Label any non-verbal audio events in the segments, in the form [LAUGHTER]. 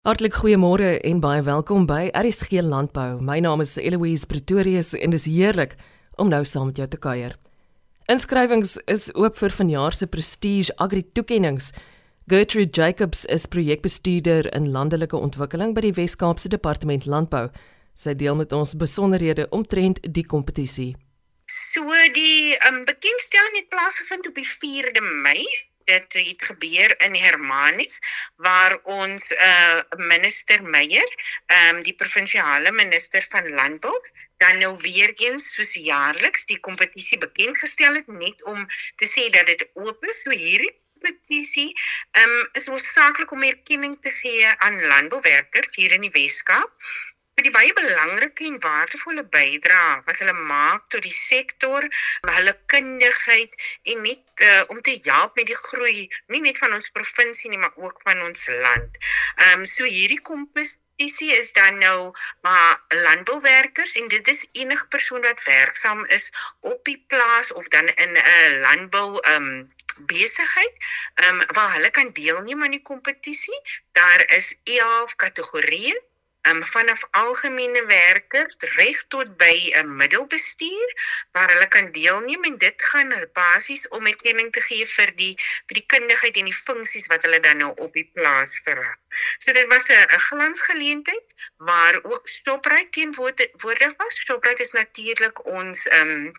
Hartlik goeiemôre en baie welkom by RSG Landbou. My naam is Eloise Pretorius en dis heerlik om nou saam met jou te kuier. Inskrywings is oop vir vanjaar se Prestige Agri Toekennings. Gertrude Jacobs is projekbestuurder in landelike ontwikkeling by die Wes-Kaapse Departement Landbou. Sy deel met ons besonderhede omtrent die kompetisie. So die um, bekendstelling het plaasgevind op die 4de Mei dit het gebeur in Hermanus waar ons uh minister Meyer, ehm um, die provinsiale minister van landbou, dan nou weer eens soos jaarliks die kompetisie bekend gestel het net om te sê dat dit oop is. So hierdie kompetisie ehm um, is noodsaaklik om erkenning te gee aan landbouwerkers hier in die Weskaap vir die baie belangrike en waardevolle bydrae wat hulle maak tot die sektor, hulle kundigheid en net uh, om te help met die groei nie net van ons provinsie nie, maar ook van ons land. Ehm um, so hierdie kompetisie is dan nou maar landbouwerkers en dit is enige persoon wat werksaam is op die plaas of dan in 'n uh, landbou um, besigheid um, waar hulle kan deelneem aan die kompetisie. Daar is 11 kategorieë um, vanaf algemene werkers reg tot by 'n uh, middelbestuur waar hulle kan deelneem en dit gaan basies om erkenning te gee vir die vir die kundigheid en die funksies wat hulle dan nou op die plaas verrig. So dit was 'n glansgeleentheid waar ook Shoprite teenwoordig was. Shoprite is natuurlik ons um,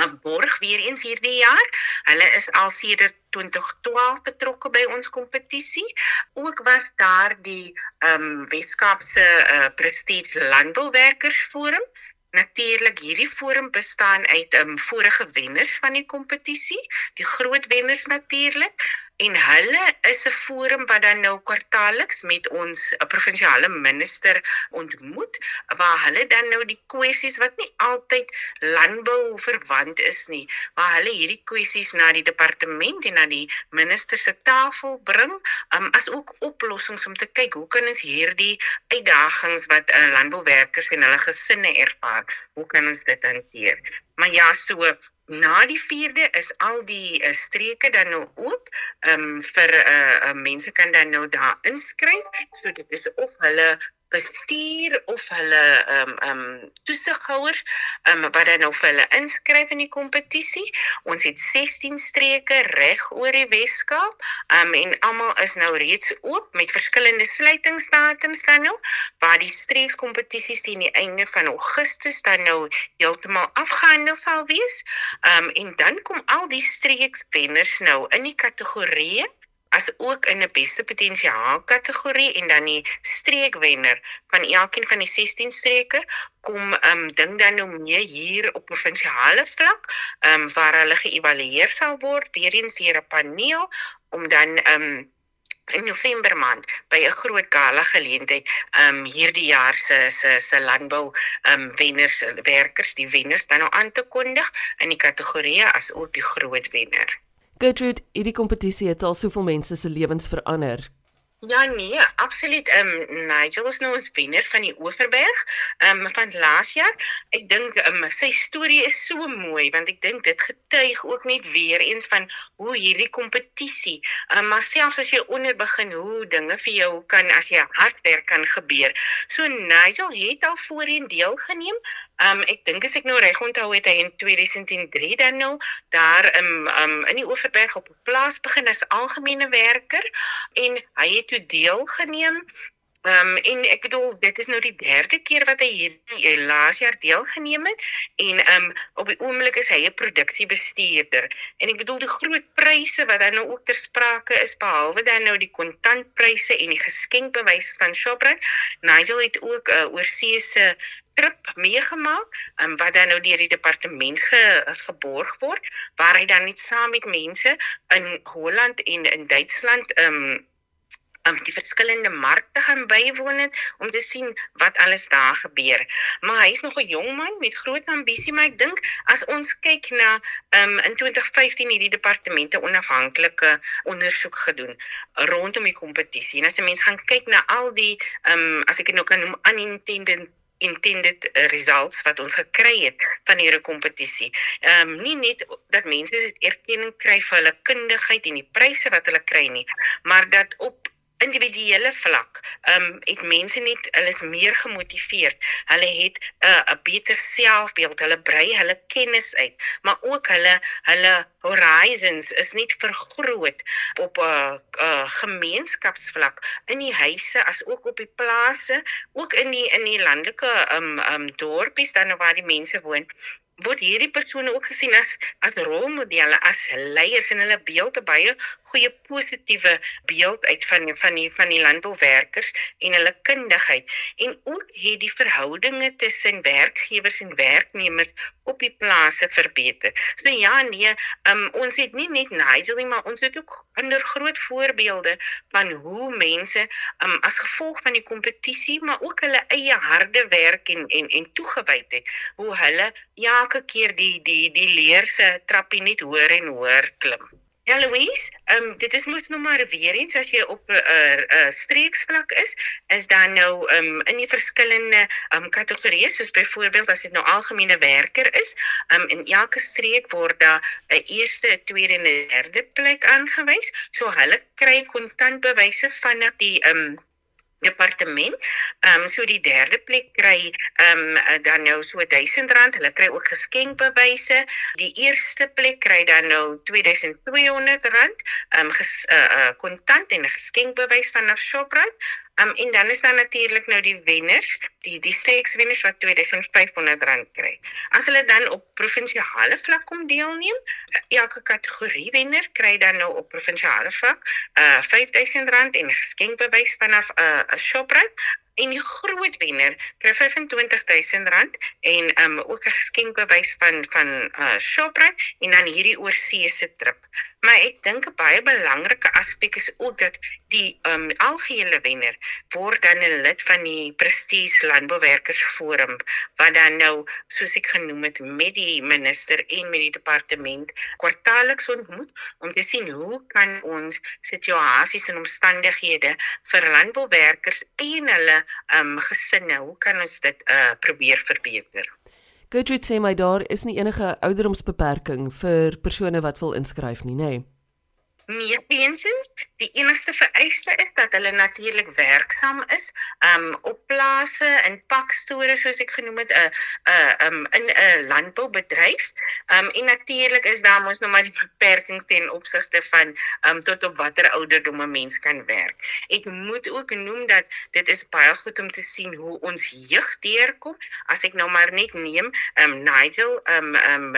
'n borg weer eens hierdie jaar. Hulle is al sedert 2012 betrokke by ons kompetisie. Ook was daar die ehm um, Weskaapse uh, Prestige Landbouwerkersforum Natuurlik hierdie forum bestaan uit um vorige wenners van die kompetisie, die groot wenners natuurlik en hulle is 'n forum wat dan nou kwartaalliks met ons eh, provinsiale minister ontmoet waar hulle dan nou die kwessies wat nie altyd landbou verwant is nie, waar hulle hierdie kwessies na die departement en na die minister se tafel bring, um as ook oplossings om te kyk hoe kan ons hierdie uitdagings wat uh, landbouwerkers en hulle gesinne ervaar maar hoe kan ons dit hanteer? Maar ja, so na die 4de is al die uh, streke dan nou oop. Ehm um, vir uh, uh, mense kan dan nou daar inskryf. So dit is of hulle bestuur of hulle ehm um, ehm um, toesighouers ehm um, wat dan nou vir hulle inskryf in die kompetisie. Ons het 16 streke reg oor die Weskaap. Ehm um, en almal is nou reeds oop met verskillende sluitingsdatums dan nou waar die streekskompetisies teen die einde van Augustus dan nou heeltemal afgehandel sal wees. Ehm um, en dan kom al die streekswenners nou in die kategorieë as ook in 'n beste potensiaal kategorie en dan die streekwenner van elkeen van die 16 streke kom um ding dan nou mee hier op provinsiale vlak um waar hulle geëvalueer sal word weer eens deur 'n paneel om dan um in November maand by 'n groot gala geleentheid um hierdie jaar se se se landbou um wenners werkers die wenners dan nou aan te kondig in die kategorie as ook die groot wenner. Gertrude, hierdie kompetisie het al soveel mense se lewens verander. Ja nee, absoluut. Ehm um, Nigel is nou ons wenner van die Oeverberg ehm um, van laas jaar. Ek dink um, sy storie is so mooi want ek dink dit getuig ook net weer eens van hoe hierdie kompetisie, ehm um, maar selfs as jy onder begin, hoe dinge vir jou kan as jy hard werk kan gebeur. So Nigel het al voorheen deelgeneem Um ek dink as ek nou reg onthou het hy in 2003 dan nou daar um, um in die Oeverberg op 'n plaas begin as algemene werker en hy het toe deelgeneem Ehm um, en ek bedoel dit is nou die derde keer wat hy hier laas jaar deelgeneem het en ehm um, op die oomblik is hy 'n produksiebestuurder. En ek bedoel die groot pryse wat dan nou ook ter sprake is behalwe dan nou die kontantpryse en die geskenkbewys van Shoprite Nigel het ook 'n uh, oorseese trip meegemaak um, wat dan nou deur die departement ge, geborg word waar hy dan net saam met mense in Holland en in Duitsland ehm um, die verskillende markte gaan bywoon het om te sien wat alles daar gebeur. Maar hy is nog 'n jong man met groot ambisie, maar ek dink as ons kyk na um, in 2015 hierdie departemente onafhanklike ondersoek gedoen rondom die kompetisie. En as 'n mens gaan kyk na al die um, as ek dit nou kan noem unintended intended results wat ons gekry het van hierdie kompetisie. Ehm um, nie net dat mense erkenning kry vir hulle kundigheid en die pryse wat hulle kry nie, maar dat op individuele vlak, ehm um, het mense net hulle is meer gemotiveerd. Hulle het 'n uh, 'n beter selfbeeld, hulle brei hulle kennis uit, maar ook hulle hulle horizons is net vergroot op 'n uh, uh, gemeenskapsvlak. In die huise as ook op die plase, ook in die in die landelike ehm um, ehm um, dorpies dan waar die mense woon word hierdie persone ook gesien as as rolmodelle, as leiers en hulle beeld 'n baie goeie positiewe beeld uit van van die van die landbouwerkers en hulle kundigheid en ook het die verhoudinge tussen werkgewers en werknemers op die plase verbeter. So ja nee, um, ons het nie net Nigel nie, maar ons het ook ander groot voorbeelde van hoe mense um, as gevolg van die kompetisie maar ook hulle eie harde werk en en en toegewydheid, hoe hulle elke keer die die die leer se trappie net hoër en hoër klim. Ja Louise, ehm um, dit is mos nou maar weer eens as jy op 'n uh, uh, streeksvlak is, is dan nou ehm um, in die verskillende ehm um, kategorieë soos byvoorbeeld as dit nou algemene werker is, ehm um, in elke streek word daar 'n eerste, tweede en derde plek aangewys. So hulle kry kontant bewyse van die ehm um, departement. Ehm um, so die derde plek kry ehm um, dan nou so R1000. Hulle kry ook geskenkbewyse. Die eerste plek kry dan nou R2200 ehm um, kontant uh, uh, en 'n geskenkbewys van Shoprite. Um, en dan is daar natuurlik nou die wenners, die die seks wenners wat R2500 kry. As hulle dan op provinsiale vlak kom deelneem, elke kategorie wenner kry dan nou op provinsiale vlak uh R5000 en 'n geskenkbewys vanaf 'n uh, Shoprite en die groot wenner kry R25000 en um ook 'n geskenkbewys van van uh Shoprite en dan hierdie oorsese trip. Maar ek dink 'n baie belangrike aspek is ook dat die um algehele wenner word dan 'n lid van die Prestige Landbouwerkersforum wat dan nou soos ek genoem het met die minister en met die departement kwartaalliks ontmoet om te sien hoe kan ons situasies en omstandighede vir landbouwerkers en hulle um gesinne, hoe kan ons dit uh probeer verbeter? Gertrude sê my daar is nie enige ouderdomsbeperking vir persone wat wil inskryf nie, nê? Nee. Nee, pensens, die enigste vereiste is dat hulle natuurlik werksaam is, um op plase in pakstore soos ek genoem het, 'n uh, 'n uh, um in 'n landboubedryf. Um en natuurlik is daar mos nou maar die beperkings ten opsigte van um tot op watter ouderdom 'n mens kan werk. Ek moet ook noem dat dit is baie goed om te sien hoe ons jeug deurkom. As ek nou maar net neem, um Nigel um um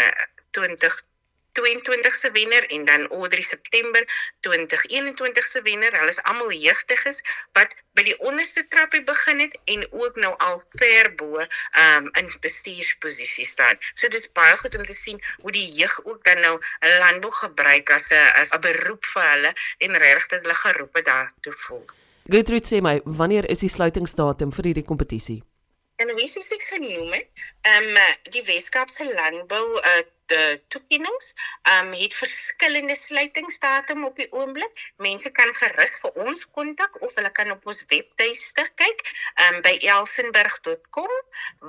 20 22 se wenner en dan Audrey September 2021 se wenner. Hulle is almal jeugdiges wat by die onderste trappie begin het en ook nou al ver bo um, in bestuursposisie staan. So dit is baie goed om te sien hoe die jeug ook dan nou landbou gebruik as 'n as 'n beroep vir hulle en regtig dat hulle geroepe daartoe voel. Gertrude sê my, wanneer is die sluitingsdatum vir hierdie kompetisie? En wie sê ek genoem het? Ehm um, die Weskaapse landbou uh, die toekennings um het verskillende sluitingsdatum op die oomblik. Mense kan gerus vir ons kontak of hulle kan op ons webtuiste kyk um by elsenburg.com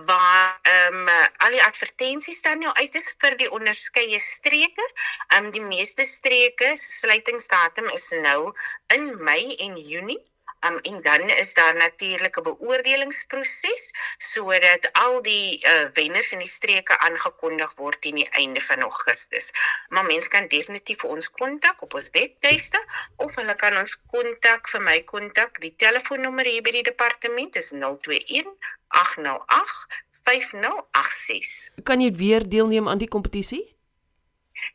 waar um al die advertensies dan nou uit is vir die onderskeie streke. Um die meeste streke sluitingsdatum is nou in Mei en Junie. Um, en dan is daar natuurlik 'n beoordelingsproses sodat al die uh, wenners in die streke aangekondig word teen die einde van Augustus. Maar mense kan definitief vir ons kontak op ons webtuiste of hulle kan ons kontak vir my kontak. Die telefoonnommer hier by die departement is 021 808 5086. Kan jy weer deelneem aan die kompetisie?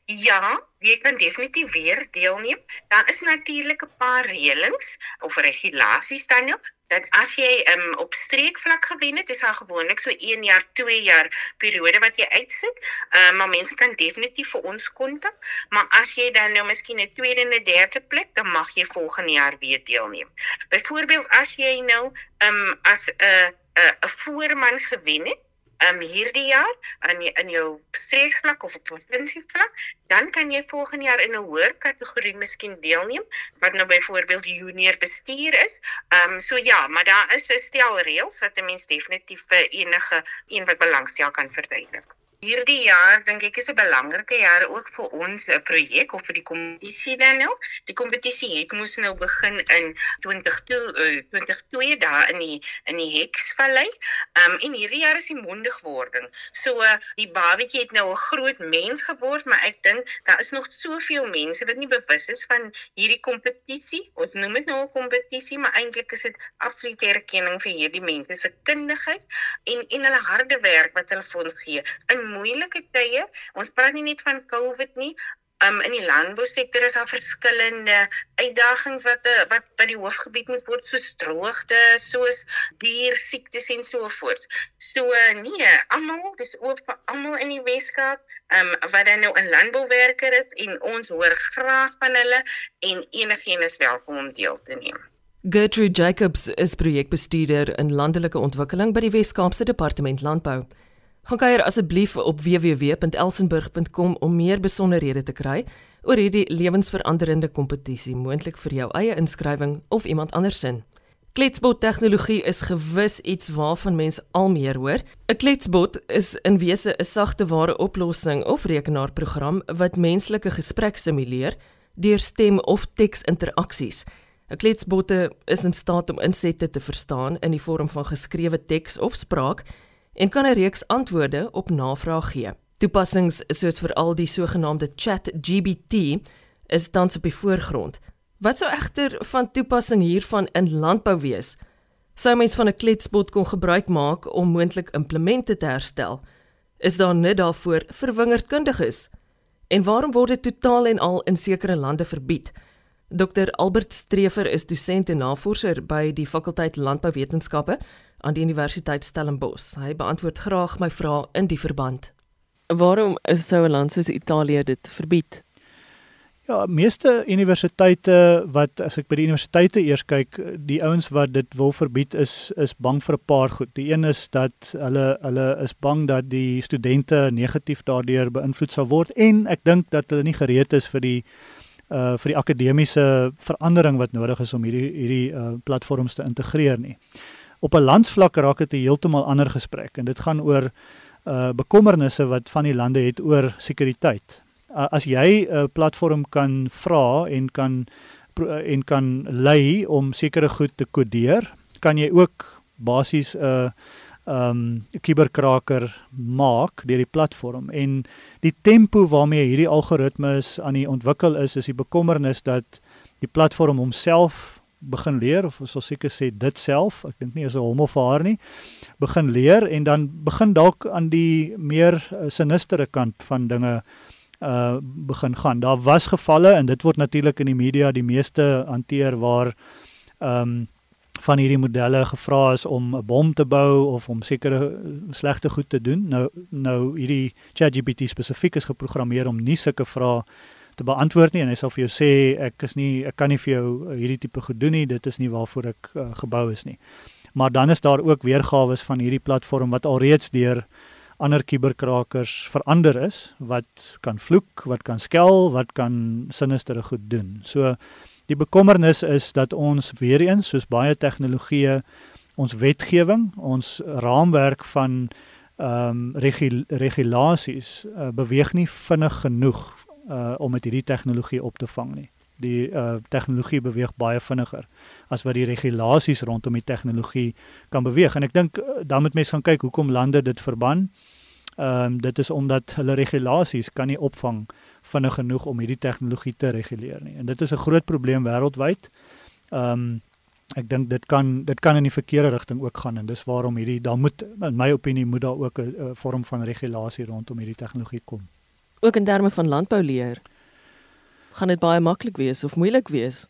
Ja, jy kan definitief weer deelneem. Daar is natuurlik 'n paar reëlings of regulasies dan nou dat as jy um, op streekvlak gewen het, is daar gewoonlik so 1 jaar, 2 jaar periode wat jy uitsit. Ehm uh, maar mense kan definitief vir ons kontak, maar as jy dan nou miskien 'n tweede en 'n derde plek, dan mag jy volgende jaar weer deelneem. Byvoorbeeld as jy nou ehm um, as 'n uh, 'n uh, voorman gewen het, um, hierdie jaar in in jou streeksvlak of op provinsievlak, dan kan jy volgende jaar in 'n hoër kategorie miskien deelneem wat nou byvoorbeeld junior bestuur is. Ehm um, so ja, maar daar is 'n stel reëls wat 'n mens definitief vir enige een wat belangstel kan verduidelik. Hierdie jaar dink ek is 'n belangrike jaar ook vir ons 'n projek of vir die kompetisie dan nou. Die kompetisie het moes nou begin in 2022 uh, daar in die in die Heksvallei. Um en hierdie jaar is die mondigwording. So uh, die babatjie het nou 'n groot mens geword, maar ek dink daar is nog soveel mense wat nie bewus is van hierdie kompetisie. Ons noem dit nou 'n kompetisie, maar eintlik is dit absolute erkenning vir hierdie mense se kundigheid en en hulle harde werk wat hulle vir ons gee. In moeilike tye. Ons praat nie net van COVID nie. Um in die landbousektor is daar verskillende uitdagings wat eh, wat by die hoofgebied moet word soos droogte, soos diersiektes en so voort. So nee, almal, dis ook vir almal in die Weskaap, um wat dan nou 'n landbouwerker is en ons hoor graag van hulle en enigiemand is welkom om deel te neem. Gertrude Jacobs is projekbestuurder in landelike ontwikkeling by die Weskaapse Departement Landbou. Gaan kuier asseblief op www.elsenburg.com om meer besonderhede te kry oor hierdie lewensveranderende kompetisie, moontlik vir jou eie inskrywing of iemand anders se. Kletsbot tegnologie is gewis iets waarvan mens al meer hoor. 'n Kletsbot is in wese 'n sagte ware oplossing of rekenaarprogram wat menslike gesprek simuleer deur stem of teksinteraksies. 'n Kletsbotte is in staat om insette te verstaan in die vorm van geskrewe teks of spraak en kan 'n reeks antwoorde op navraag gee. Toepassings soos veral die sogenaamde ChatGPT is tans op die voorgrond. Wat sou egter van toepassing hiervan in landbou wees? Sou mens van 'n kletsbot kon gebruik maak om moontlik implemente te herstel? Is daar net daarvoor verwingerkundiges? En waarom word dit totaal en al in sekere lande verbied? Dr Albert Strever is dosent en navorser by die fakulteit Landbouwetenskappe aan die Universiteit Stellenbosch. Hy beantwoord graag my vrae in die verband. Waarom is sou 'n land soos Italië dit verbied? Ja, meeste universiteite wat as ek by die universiteite eers kyk, die ouens wat dit wil verbied is is bang vir 'n paar goed. Die een is dat hulle hulle is bang dat die studente negatief daardeur beïnvloed sal word en ek dink dat hulle nie gereed is vir die uh vir die akademiese verandering wat nodig is om hierdie hierdie uh platforms te integreer nie op 'n landsvlak raak dit 'n heeltemal ander gesprek en dit gaan oor uh bekommernisse wat van die lande het oor sekuriteit. Uh, as jy 'n uh, platform kan vra en kan uh, en kan lei om sekere goed te kodeer, kan jy ook basies 'n uh, um 'n kuberkraker maak deur die platform en die tempo waarmee hierdie algoritmes aan die ontwikkel is is die bekommernis dat die platform homself begin leer of ons sal seker sê dit self, ek dink nie is 'n hommel vir haar nie, begin leer en dan begin dalk aan die meer uh, sinistere kant van dinge uh begin gaan. Daar was gevalle en dit word natuurlik in die media die meeste hanteer waar ehm um, van hierdie modelle gevra is om 'n bom te bou of om sekere slegte goed te doen. Nou nou hierdie ChatGPT spesifiek is geprogrammeer om nie sulke vrae te beantwoord nie en hy sal vir jou sê ek is nie ek kan nie vir jou uh, hierdie tipe gedoen nie. Dit is nie waarvoor ek uh, gebou is nie. Maar dan is daar ook weergawe van hierdie platform wat alreeds deur ander kuberkrakers verander is wat kan vloek wat kan skel wat kan sinistere goed doen. So die bekommernis is dat ons weer eens soos baie tegnologie ons wetgewing ons raamwerk van ehm um, regul regulasies uh, beweeg nie vinnig genoeg uh om met hierdie tegnologie op te vang nie. Die uh tegnologie beweeg baie vinniger as wat die regulasies rondom die tegnologie kan beweeg en ek dink uh, dan moet mense gaan kyk hoekom lande dit verban. Ehm um, dit is omdat hulle regulasies kan nie opvang vinnig genoeg om hierdie tegnologie te reguleer nie. En dit is 'n groot probleem wêreldwyd. Ehm um, ek dink dit kan dit kan in die verkeerde rigting ook gaan en dis waarom hierdie daar moet in my opinie moet daar ook 'n vorm van regulasie rondom hierdie tegnologie kom ook in terme van landbou leer gaan dit baie maklik wees of moeilik wees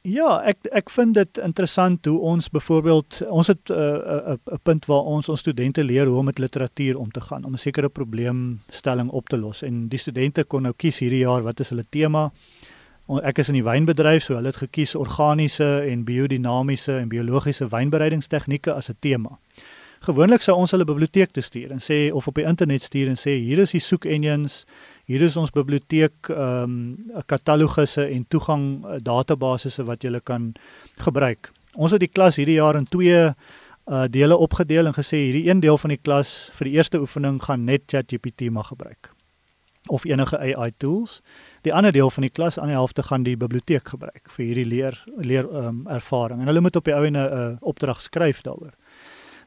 Ja, ek ek vind dit interessant hoe ons byvoorbeeld ons het 'n uh, 'n punt waar ons ons studente leer hoe om met literatuur om te gaan om 'n sekere probleemstelling op te los en die studente kon nou kies hierdie jaar wat is hulle tema. Ek is in die wynbedryf, so hulle het gekies organiese en biodinamiese en biologiese wynbereidingstegnieke as 'n tema. Gewoonlik sou ons hulle biblioteek toe stuur en sê of op die internet stuur en sê hier is die soek engines, hier is ons biblioteek ehm um, katalogusse en toegang uh, databasisse wat jy kan gebruik. Ons het die klas hierdie jaar in twee uh dele opgedeel en gesê hierdie een deel van die klas vir die eerste oefening gaan net ChatGPT mag gebruik of enige AI tools. Die ander deel van die klas aan die helfte gaan die biblioteek gebruik vir hierdie leer leer um, ervaring en hulle moet op die ou en 'n uh, opdrag skryf daaroor.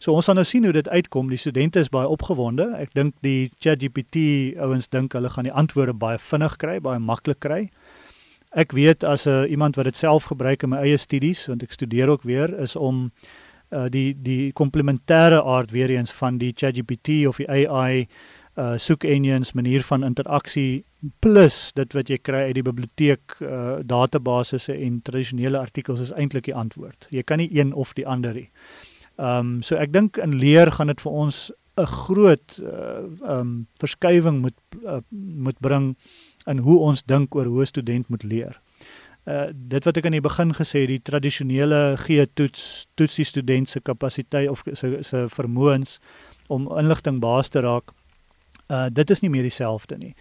So ons gaan nou sien hoe dit uitkom. Die studente is baie opgewonde. Ek dink die ChatGPT ouens dink hulle gaan die antwoorde baie vinnig kry, baie maklik kry. Ek weet as 'n uh, iemand wat dit self gebruik in my eie studies, want ek studeer ook weer, is om uh, die die komplementêre aard weer eens van die ChatGPT of die AI uh soek engines manier van interaksie plus dit wat jy kry uit die biblioteek uh databasisse en tradisionele artikels is eintlik die antwoord. Jy kan nie een of die ander nie. Ehm um, so ek dink in leer gaan dit vir ons 'n groot uh, ehm uh, um, verskywing moet uh, moet bring in hoe ons dink oor hoe 'n student moet leer. Uh dit wat ek aan die begin gesê het, die tradisionele G-toets toets die student se kapasiteit of se se vermoëns om inligting baas te raak. Uh dit is nie meer dieselfde nie.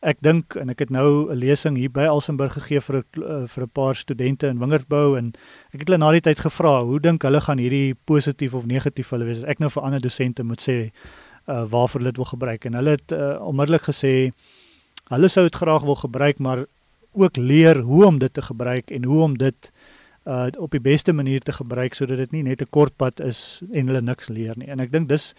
Ek dink en ek het nou 'n lesing hier by Elsenburg gegee vir 'n uh, vir 'n paar studente in Wingerdbou en ek het hulle na die tyd gevra, hoe dink hulle gaan hierdie positief of negatief hulle wees as ek nou vir ander dosente moet sê uh waarvoor hulle dit wil gebruik en hulle het uh, onmiddellik gesê hulle sou dit graag wil gebruik maar ook leer hoe om dit te gebruik en hoe om dit uh op die beste manier te gebruik sodat dit nie net 'n kort pad is en hulle niks leer nie. En ek dink dis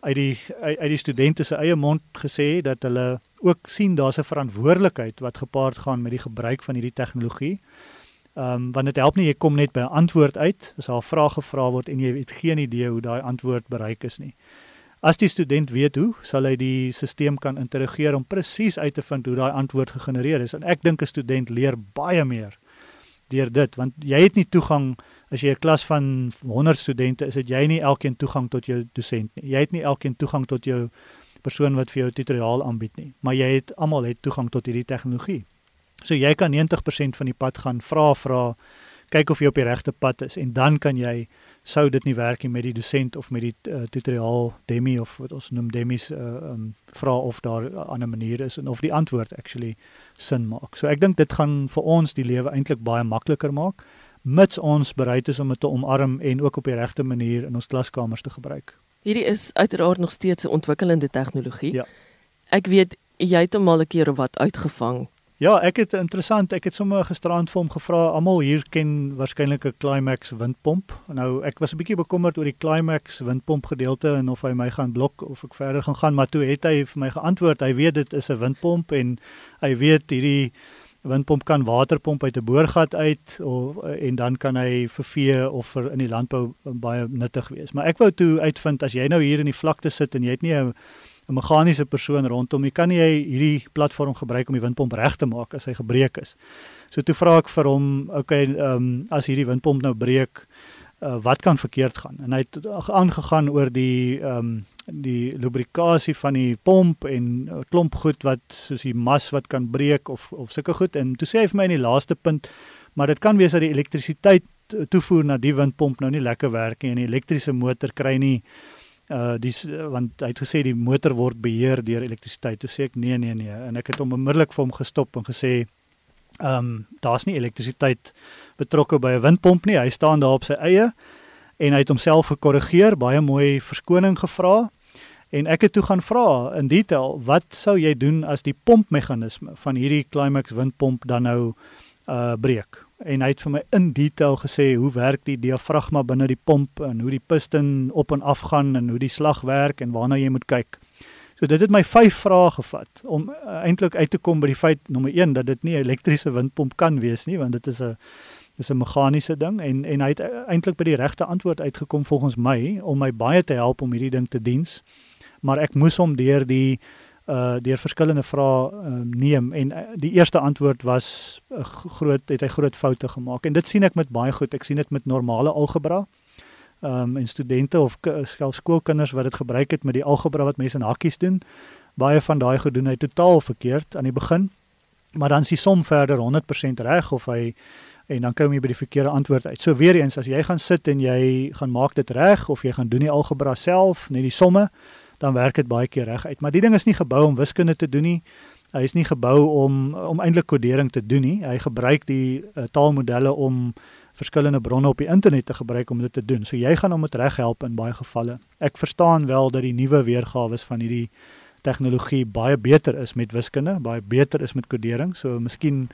uit die uit, uit die studente se eie mond gesê dat hulle ook sien daar's 'n verantwoordelikheid wat gepaard gaan met die gebruik van hierdie tegnologie. Ehm um, want dit help nie jy kom net by 'n antwoord uit as 'n vraag gevra word en jy het geen idee hoe daai antwoord bereik is nie. As die student weet hoe, sal hy die stelsel kan interageer om presies uit te vind hoe daai antwoord gegenereer is en ek dink 'n student leer baie meer deur dit want jy het nie toegang as jy 'n klas van 100 studente is, het jy nie elkeen toegang tot jou dosent nie. Jy het nie elkeen toegang tot jou persoon wat vir jou tutoriaal aanbied nie, maar jy het almal het toegang tot hierdie tegnologie. So jy kan 90% van die pad gaan vra vra kyk of jy op die regte pad is en dan kan jy sou dit nie werk nie met die dosent of met die uh, tutoriaal demi of wat ons noem demis uh, um, vra of daar 'n ander manier is en of die antwoord actually sin maak. So ek dink dit gaan vir ons die lewe eintlik baie makliker maak mits ons bereid is om dit te omarm en ook op die regte manier in ons klaskamers te gebruik. Hierdie is uiteraard nog steeds 'n ontwikkelende tegnologie. Ja. Ek weet jy het hom al 'n keer of wat uitgevang. Ja, ek het interessant, ek het sommer gisterand vir hom gevra, almal hier ken waarskynlik 'n Climax windpomp. Nou ek was 'n bietjie bekommerd oor die Climax windpomp gedeelte en of hy my gaan blok of ek verder gaan gaan, maar toe het hy vir my geantwoord, hy weet dit is 'n windpomp en hy weet hierdie windpomp kan waterpomp uit 'n boorgat uit of en dan kan hy vir vee of vir in die landbou baie nuttig wees. Maar ek wou toe uitvind as jy nou hier in die vlakte sit en jy het nie 'n 'n meganiese persoon rondom, jy kan nie jy hierdie platform gebruik om die windpomp reg te maak as hy gebreek is. So toe vra ek vir hom, okay, ehm um, as hierdie windpomp nou breek, uh, wat kan verkeerd gaan? En hy het aangegaan oor die ehm um, die lubrikasie van die pomp en 'n klomp goed wat soos die mas wat kan breek of of sulke goed en toe sê hy vir my in die laaste punt maar dit kan wees dat die elektrisiteit toevoer na die windpomp nou nie lekker werk nie en die elektriese motor kry nie uh dis want hy het gesê die motor word beheer deur elektrisiteit. Toe sê ek nee nee nee en ek het hom onmiddellik vir hom gestop en gesê ehm um, daar's nie elektrisiteit betrokke by 'n windpomp nie. Hy staan daar op sy eie en hy het homself gekorrigeer, baie mooi verskoning gevra. En ek het toe gaan vra in detail, wat sou jy doen as die pompmeganisme van hierdie Climax windpomp dan nou uh breek? En hy het vir my in detail gesê hoe werk die diafragma binne die pomp en hoe die piston op en af gaan en hoe die slag werk en waarna jy moet kyk. So dit het my 5 vrae gevat om uh, eintlik uit te kom by die feit nommer 1 dat dit nie 'n elektriese windpomp kan wees nie want dit is 'n dis 'n meganiese ding en en hy het eintlik by die regte antwoord uitgekom volgens my om my baie te help om hierdie ding te diens. Maar ek moes hom deur die uh deur verskillende vrae uh, neem en uh, die eerste antwoord was uh, groot het hy groot foute gemaak en dit sien ek met baie goed. Ek sien dit met normale algebra. Um en studente of self skoolkinders wat dit gebruik het met die algebra wat mense in hakkies doen. Baie van daai gedoen hy totaal verkeerd aan die begin. Maar dan is die som verder 100% reg of hy en dan kom jy by die verkeerde antwoord uit. So weer eens as jy gaan sit en jy gaan maak dit reg of jy gaan doen die algebra self, net die somme, dan werk dit baie keer reg uit. Maar die ding is nie gebou om wiskunde te doen nie. Hy is nie gebou om om eintlik kodering te doen nie. Hy gebruik die uh, taalmodelle om verskillende bronne op die internet te gebruik om dit te doen. So jy gaan hom met reg help in baie gevalle. Ek verstaan wel dat die nuwe weergawe van hierdie tegnologie baie beter is met wiskunde, baie beter is met kodering. So miskien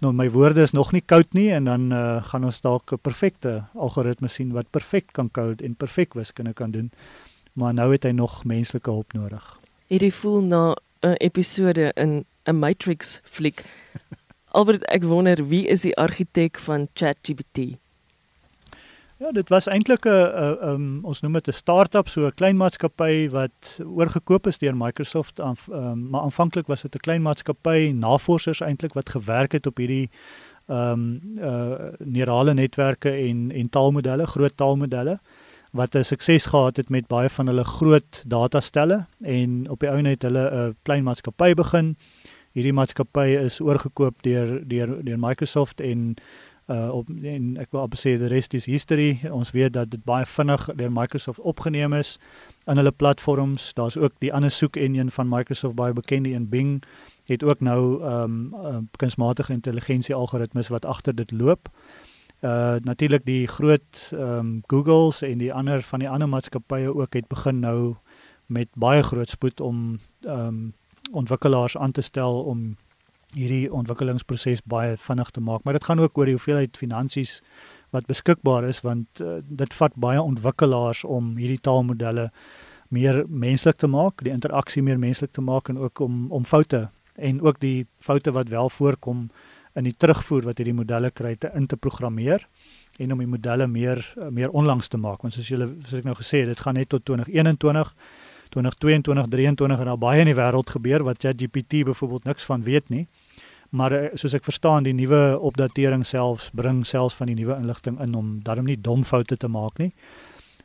nou my woorde is nog nie koud nie en dan uh, gaan ons dalk 'n perfekte algoritme sien wat perfek kan kode en perfek wiskunde kan doen. Maar nou het hy nog menslike hulp nodig. Hierdie voel na 'n episode in 'n Matrix fliek. [LAUGHS] Albert, ek wonder wie is die argitek van ChatGPT? Ja, dit was eintlik 'n um, ons noem dit 'n start-up, so 'n klein maatskappy wat oorgekoop is deur Microsoft. Um, maar aanvanklik was dit 'n klein maatskappy, navorsers eintlik wat gewerk het op hierdie ehm um, uh neurale netwerke en en taalmodelle, groot taalmodelle wat 'n sukses gehad het met baie van hulle groot datastelle en op die ou net hulle 'n klein maatskappy begin. Hierdie maatskappy is oorgekoop deur deur deur Microsoft en uh op en ek wil op sê die res is history. Ons weet dat dit baie vinnig deur Microsoft opgeneem is in hulle platforms. Daar's ook die ander soek engine van Microsoft baie bekend in Bing het ook nou ehm um, uh, kunsmatige intelligensie algoritmes wat agter dit loop. Uh natuurlik die groot ehm um, Googles en die ander van die ander maatskappye ook het begin nou met baie groot spoed om ehm um, ontwikkelaars aan te stel om hierdie ontwikkelingsproses baie vinnig te maak, maar dit gaan ook oor die hoeveelheid finansies wat beskikbaar is want uh, dit vat baie ontwikkelaars om hierdie taalmodelle meer menslik te maak, die interaksie meer menslik te maak en ook om om foute en ook die foute wat wel voorkom in die terugvoer wat hierdie modelle kry te in te programmeer en om die modelle meer meer onlangs te maak. Want soos julle soos ek nou gesê het dit gaan net tot 2021 2022 23 en daar baie in die wêreld gebeur wat ChatGPT byvoorbeeld niks van weet nie maar eh, soos ek verstaan die nuwe opdatering selfs bring selfs van die nuwe inligting in om daarom nie dom foute te maak nie.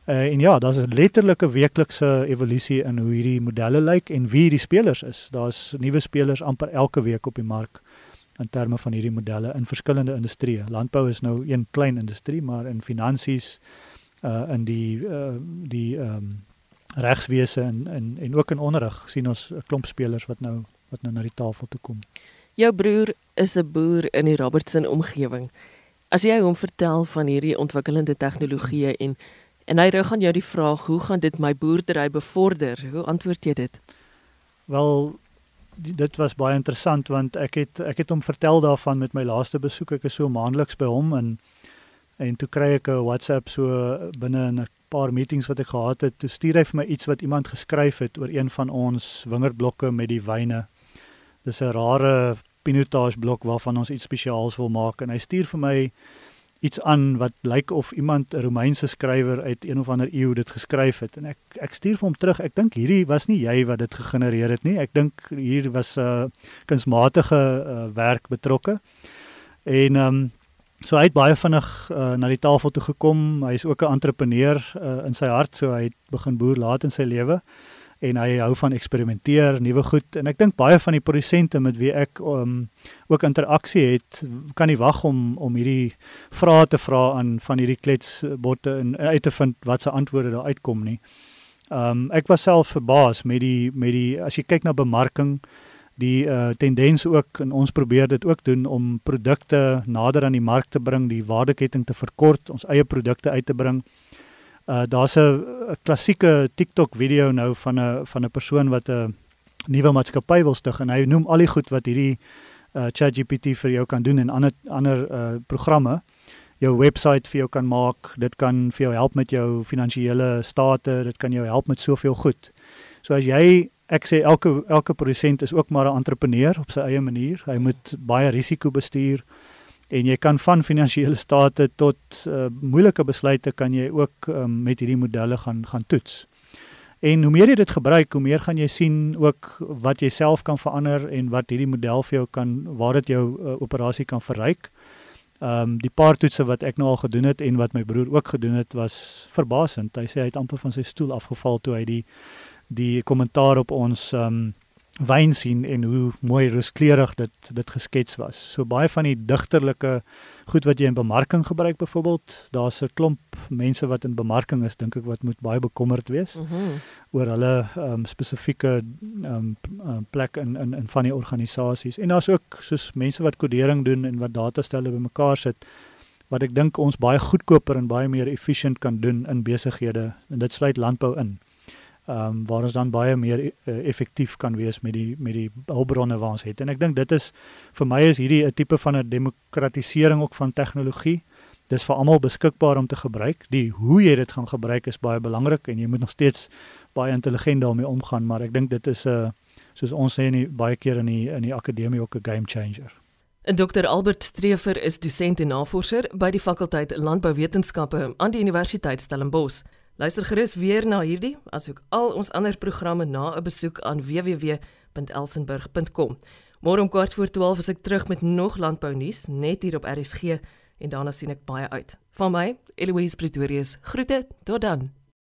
Uh, en ja, daar's 'n letterlike weeklikse evolusie in hoe hierdie modelle lyk en wie die spelers is. Daar's nuwe spelers amper elke week op die mark in terme van hierdie modelle in verskillende industrieë. Landbou is nou een klein industrie, maar in finansies uh in die uh die ehm um, regswese en en en ook in onderrig sien ons 'n klomp spelers wat nou wat nou na die tafel toe kom. Jou broer is 'n boer in die Robertson omgewing. As jy hom vertel van hierdie ontwikkelende tegnologieë en en hy rig aan jou die vraag, hoe gaan dit my boerdery bevorder? Hoe antwoord jy dit? Wel dit was baie interessant want ek het ek het hom vertel daarvan met my laaste besoek. Ek is so maandeliks by hom en en toe kry ek 'n WhatsApp so binne 'n paar meetings wat ek gehad het. Toe stuur hy vir my iets wat iemand geskryf het oor een van ons wingerdblokke met die wyne. Dis 'n rare pinotage blok waarvan ons iets spesiaals wil maak. En hy stuur vir my iets aan wat lyk of iemand 'n Romeinse skrywer uit een of ander eeu dit geskryf het. En ek ek stuur vir hom terug ek dink hierdie was nie jy wat dit gegenereer het nie. Ek dink hier was 'n uh, kunsmatige uh, werk betrokke. En ehm um, so hy het baie vinnig uh, na die tafel toe gekom. Hy is ook 'n entrepreneur uh, in sy hart. So hy het begin boer laat in sy lewe en hy hou van eksperimenteer, nuwe goed en ek dink baie van die produsente met wie ek um, ook interaksie het, kan nie wag om om hierdie vrae te vra aan van hierdie kletsbotte en uit te vind wat se antwoorde daar uitkom nie. Um ek was self verbaas met die met die as jy kyk na bemarking die uh, tendens ook en ons probeer dit ook doen om produkte nader aan die mark te bring, die waardeketting te verkort, ons eie produkte uit te bring. Uh daar's 'n klassieke TikTok video nou van 'n van 'n persoon wat 'n nuwe maatskappy wil stig en hy noem al die goed wat hierdie uh ChatGPT vir jou kan doen en ander ander uh programme jou webwerf vir jou kan maak. Dit kan vir jou help met jou finansiële state, dit kan jou help met soveel goed. So as jy ek sê elke elke produsent is ook maar 'n entrepreneur op sy eie manier. Hy moet baie risiko bestuur en jy kan van finansiële state tot uh, moeilike besluite kan jy ook um, met hierdie modelle gaan gaan toets. En hoe meer jy dit gebruik, hoe meer gaan jy sien ook wat jy self kan verander en wat hierdie model vir jou kan waar dit jou uh, operasie kan verryk. Ehm um, die paar toetse wat ek nou al gedoen het en wat my broer ook gedoen het was verbasend. Hy sê hy het amper van sy stoel afgeval toe hy die die kommentaar op ons ehm um, wyn sien en hoe mooi rooskleurig dit dit geskets was. So baie van die digterlike goed wat jy in bemarking gebruik byvoorbeeld, daar's 'n klomp mense wat in bemarking is, dink ek wat moet baie bekommerd wees mm -hmm. oor hulle um, spesifieke um, plek in in in van die organisasies. En daar's ook soos mense wat kodering doen en wat datastelle bymekaar sit wat ek dink ons baie goedkoper en baie meer efficient kan doen in besighede en dit sluit landbou in. Ehm um, waar ons dan baie meer uh, effektief kan wees met die met die hulpbronne wat ons het. En ek dink dit is vir my is hierdie 'n tipe van 'n demokratisering ook van tegnologie. Dis vir almal beskikbaar om te gebruik. Die hoe jy dit gaan gebruik is baie belangrik en jy moet nog steeds baie intelligent daarmee omgaan, maar ek dink dit is 'n uh, soos ons sê nie baie keer in die in die akademie ook 'n game changer. Dr Albert Streefer is dosent en navorser by die fakulteit Landbouwetenskappe aan die Universiteit Stellenbosch. Luister gerus weer na hierdie asook al ons ander programme na 'n besoek aan www.elsenburg.com. Môre om kwart voor 12 is ek terug met nog landbou nuus net hier op RSG en daarna sien ek baie uit. Van my, Eloise Pretorius. Groete, tot dan.